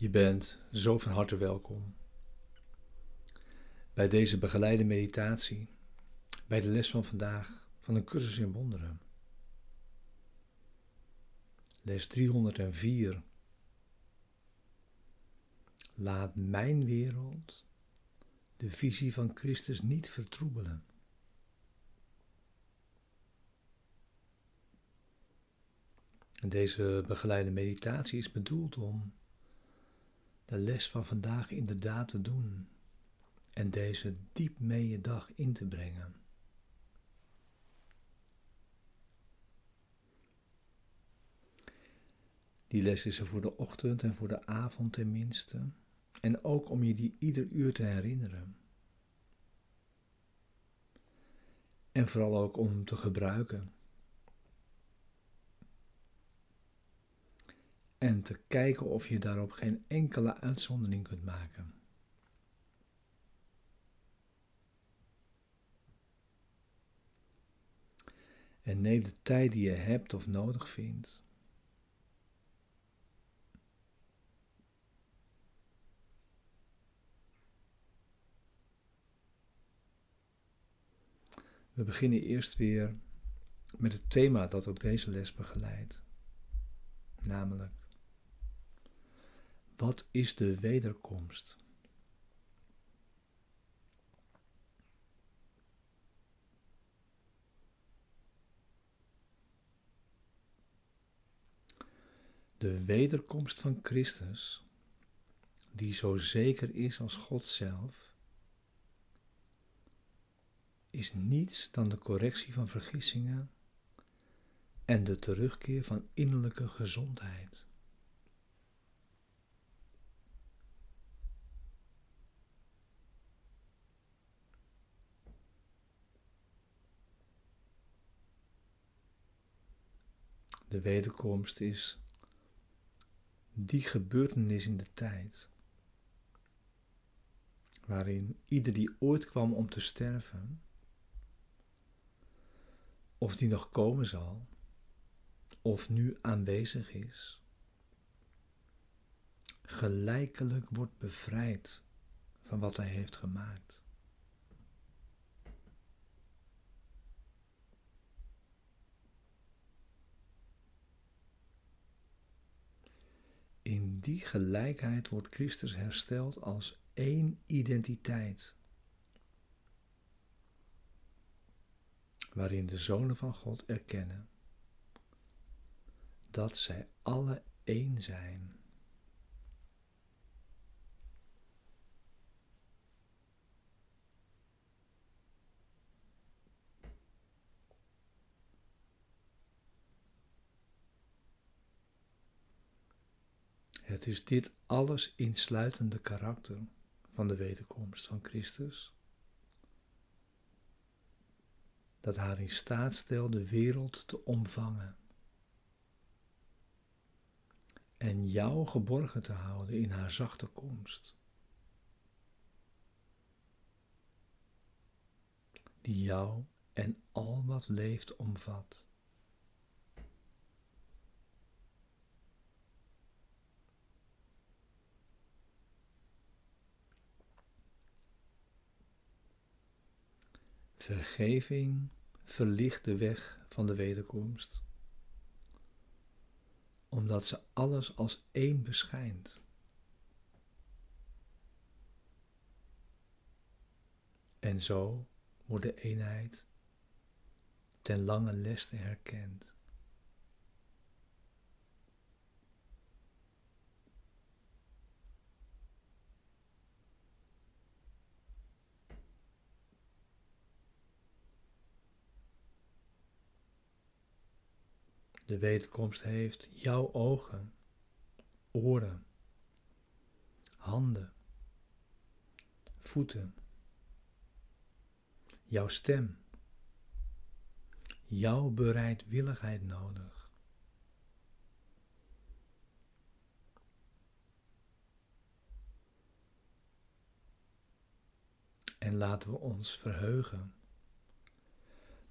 Je bent zo van harte welkom bij deze begeleide meditatie, bij de les van vandaag van een cursus in wonderen. Les 304. Laat mijn wereld de visie van Christus niet vertroebelen. En deze begeleide meditatie is bedoeld om de les van vandaag inderdaad te doen en deze diep mee je dag in te brengen. Die les is er voor de ochtend en voor de avond tenminste, en ook om je die ieder uur te herinneren. En vooral ook om te gebruiken. En te kijken of je daarop geen enkele uitzondering kunt maken. En neem de tijd die je hebt of nodig vindt. We beginnen eerst weer met het thema dat ook deze les begeleidt. Namelijk, wat is de wederkomst? De wederkomst van Christus, die zo zeker is als God zelf, is niets dan de correctie van vergissingen en de terugkeer van innerlijke gezondheid. De wederkomst is die gebeurtenis in de tijd, waarin ieder die ooit kwam om te sterven, of die nog komen zal, of nu aanwezig is, gelijkelijk wordt bevrijd van wat hij heeft gemaakt. In die gelijkheid wordt Christus hersteld als één identiteit, waarin de zonen van God erkennen dat zij alle één zijn. Het is dit alles insluitende karakter van de wederkomst van Christus dat haar in staat stelt de wereld te omvangen en jou geborgen te houden in haar zachte komst, die jou en al wat leeft omvat. Vergeving verlicht de weg van de wederkomst, omdat ze alles als één beschijnt. En zo wordt de eenheid ten lange leste herkend. De wederkomst heeft jouw ogen, oren, handen, voeten, jouw stem, jouw bereidwilligheid nodig. En laten we ons verheugen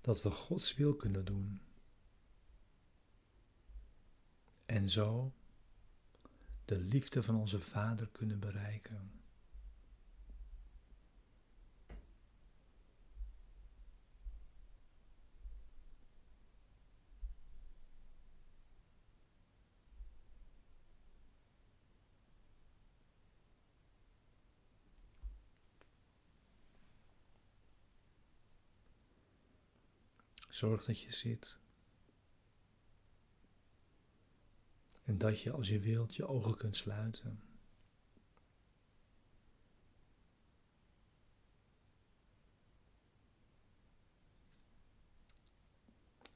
dat we Gods wil kunnen doen. En zo de liefde van onze Vader kunnen bereiken. Zorg dat je zit. En dat je als je wilt je ogen kunt sluiten.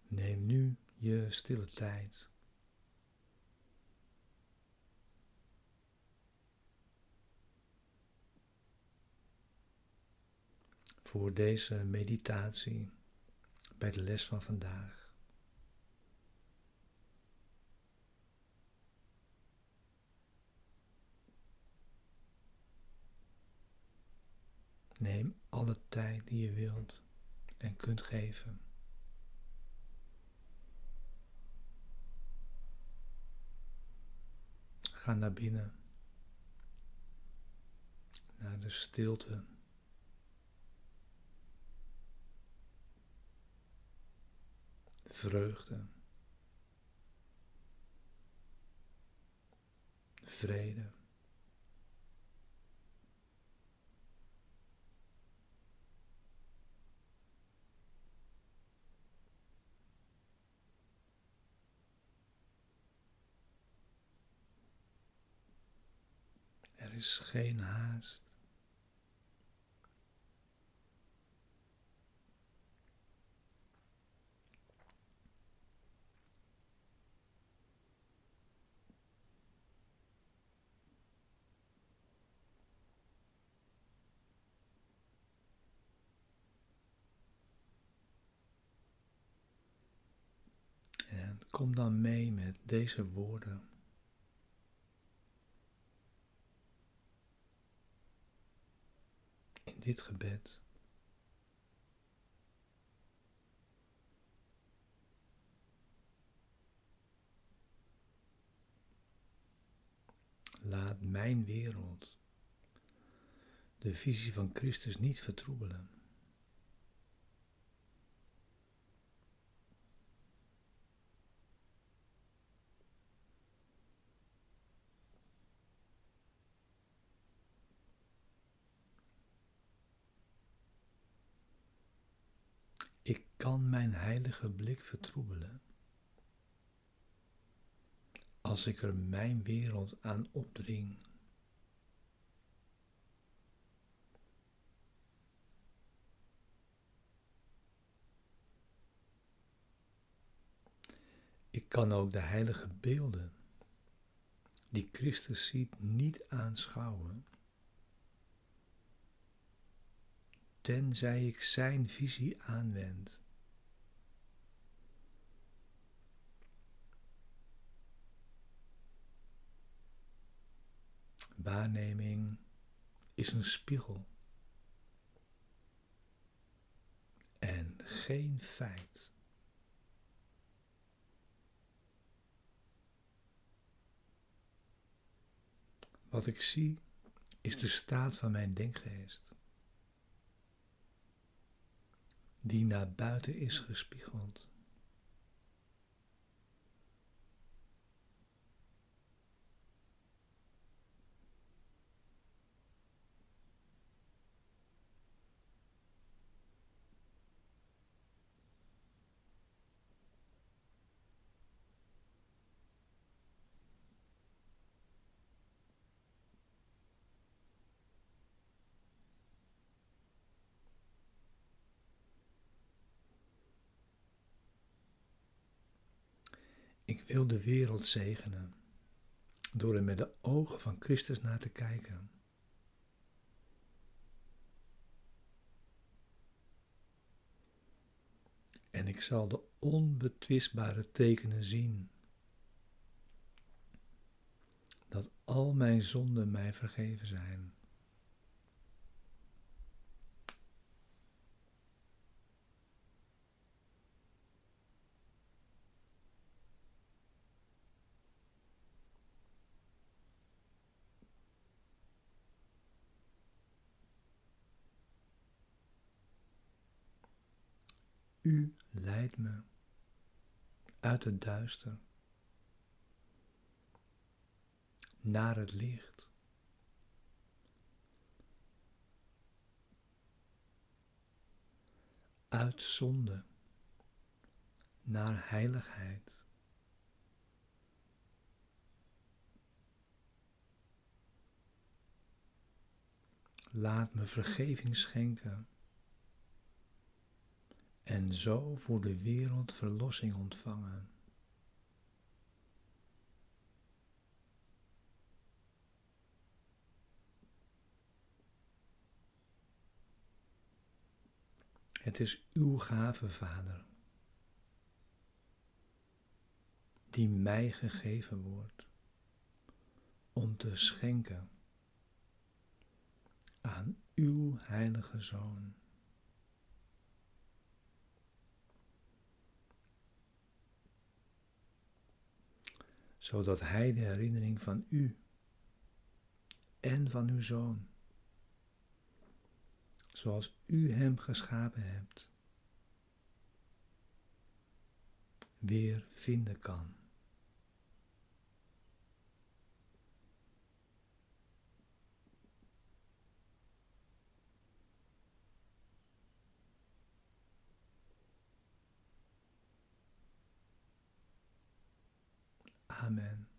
Neem nu je stille tijd. Voor deze meditatie bij de les van vandaag. Neem alle tijd die je wilt en kunt geven. Ga naar binnen, naar de stilte. vreugde, vrede. Is geen haast. Kom dan mee met deze woorden. Dit gebed. Laat mijn wereld de visie van Christus niet vertroebelen. Kan mijn heilige blik vertroebelen als ik er mijn wereld aan opdring. Ik kan ook de heilige beelden die Christus ziet niet aanschouwen, tenzij ik zijn visie aanwend. Waarneming is een spiegel en geen feit. Wat ik zie is de staat van mijn denkgeest, die naar buiten is gespiegeld. Wil de wereld zegenen door er met de ogen van Christus naar te kijken. En ik zal de onbetwistbare tekenen zien dat al mijn zonden mij vergeven zijn. U leidt me uit het duister naar het licht. Uit zonde naar heiligheid. Laat me vergeving schenken en zo voor de wereld verlossing ontvangen. Het is uw gave, Vader, die mij gegeven wordt om te schenken aan uw heilige Zoon. Zodat Hij de herinnering van u en van uw Zoon, zoals u Hem geschapen hebt, weer vinden kan. Amen.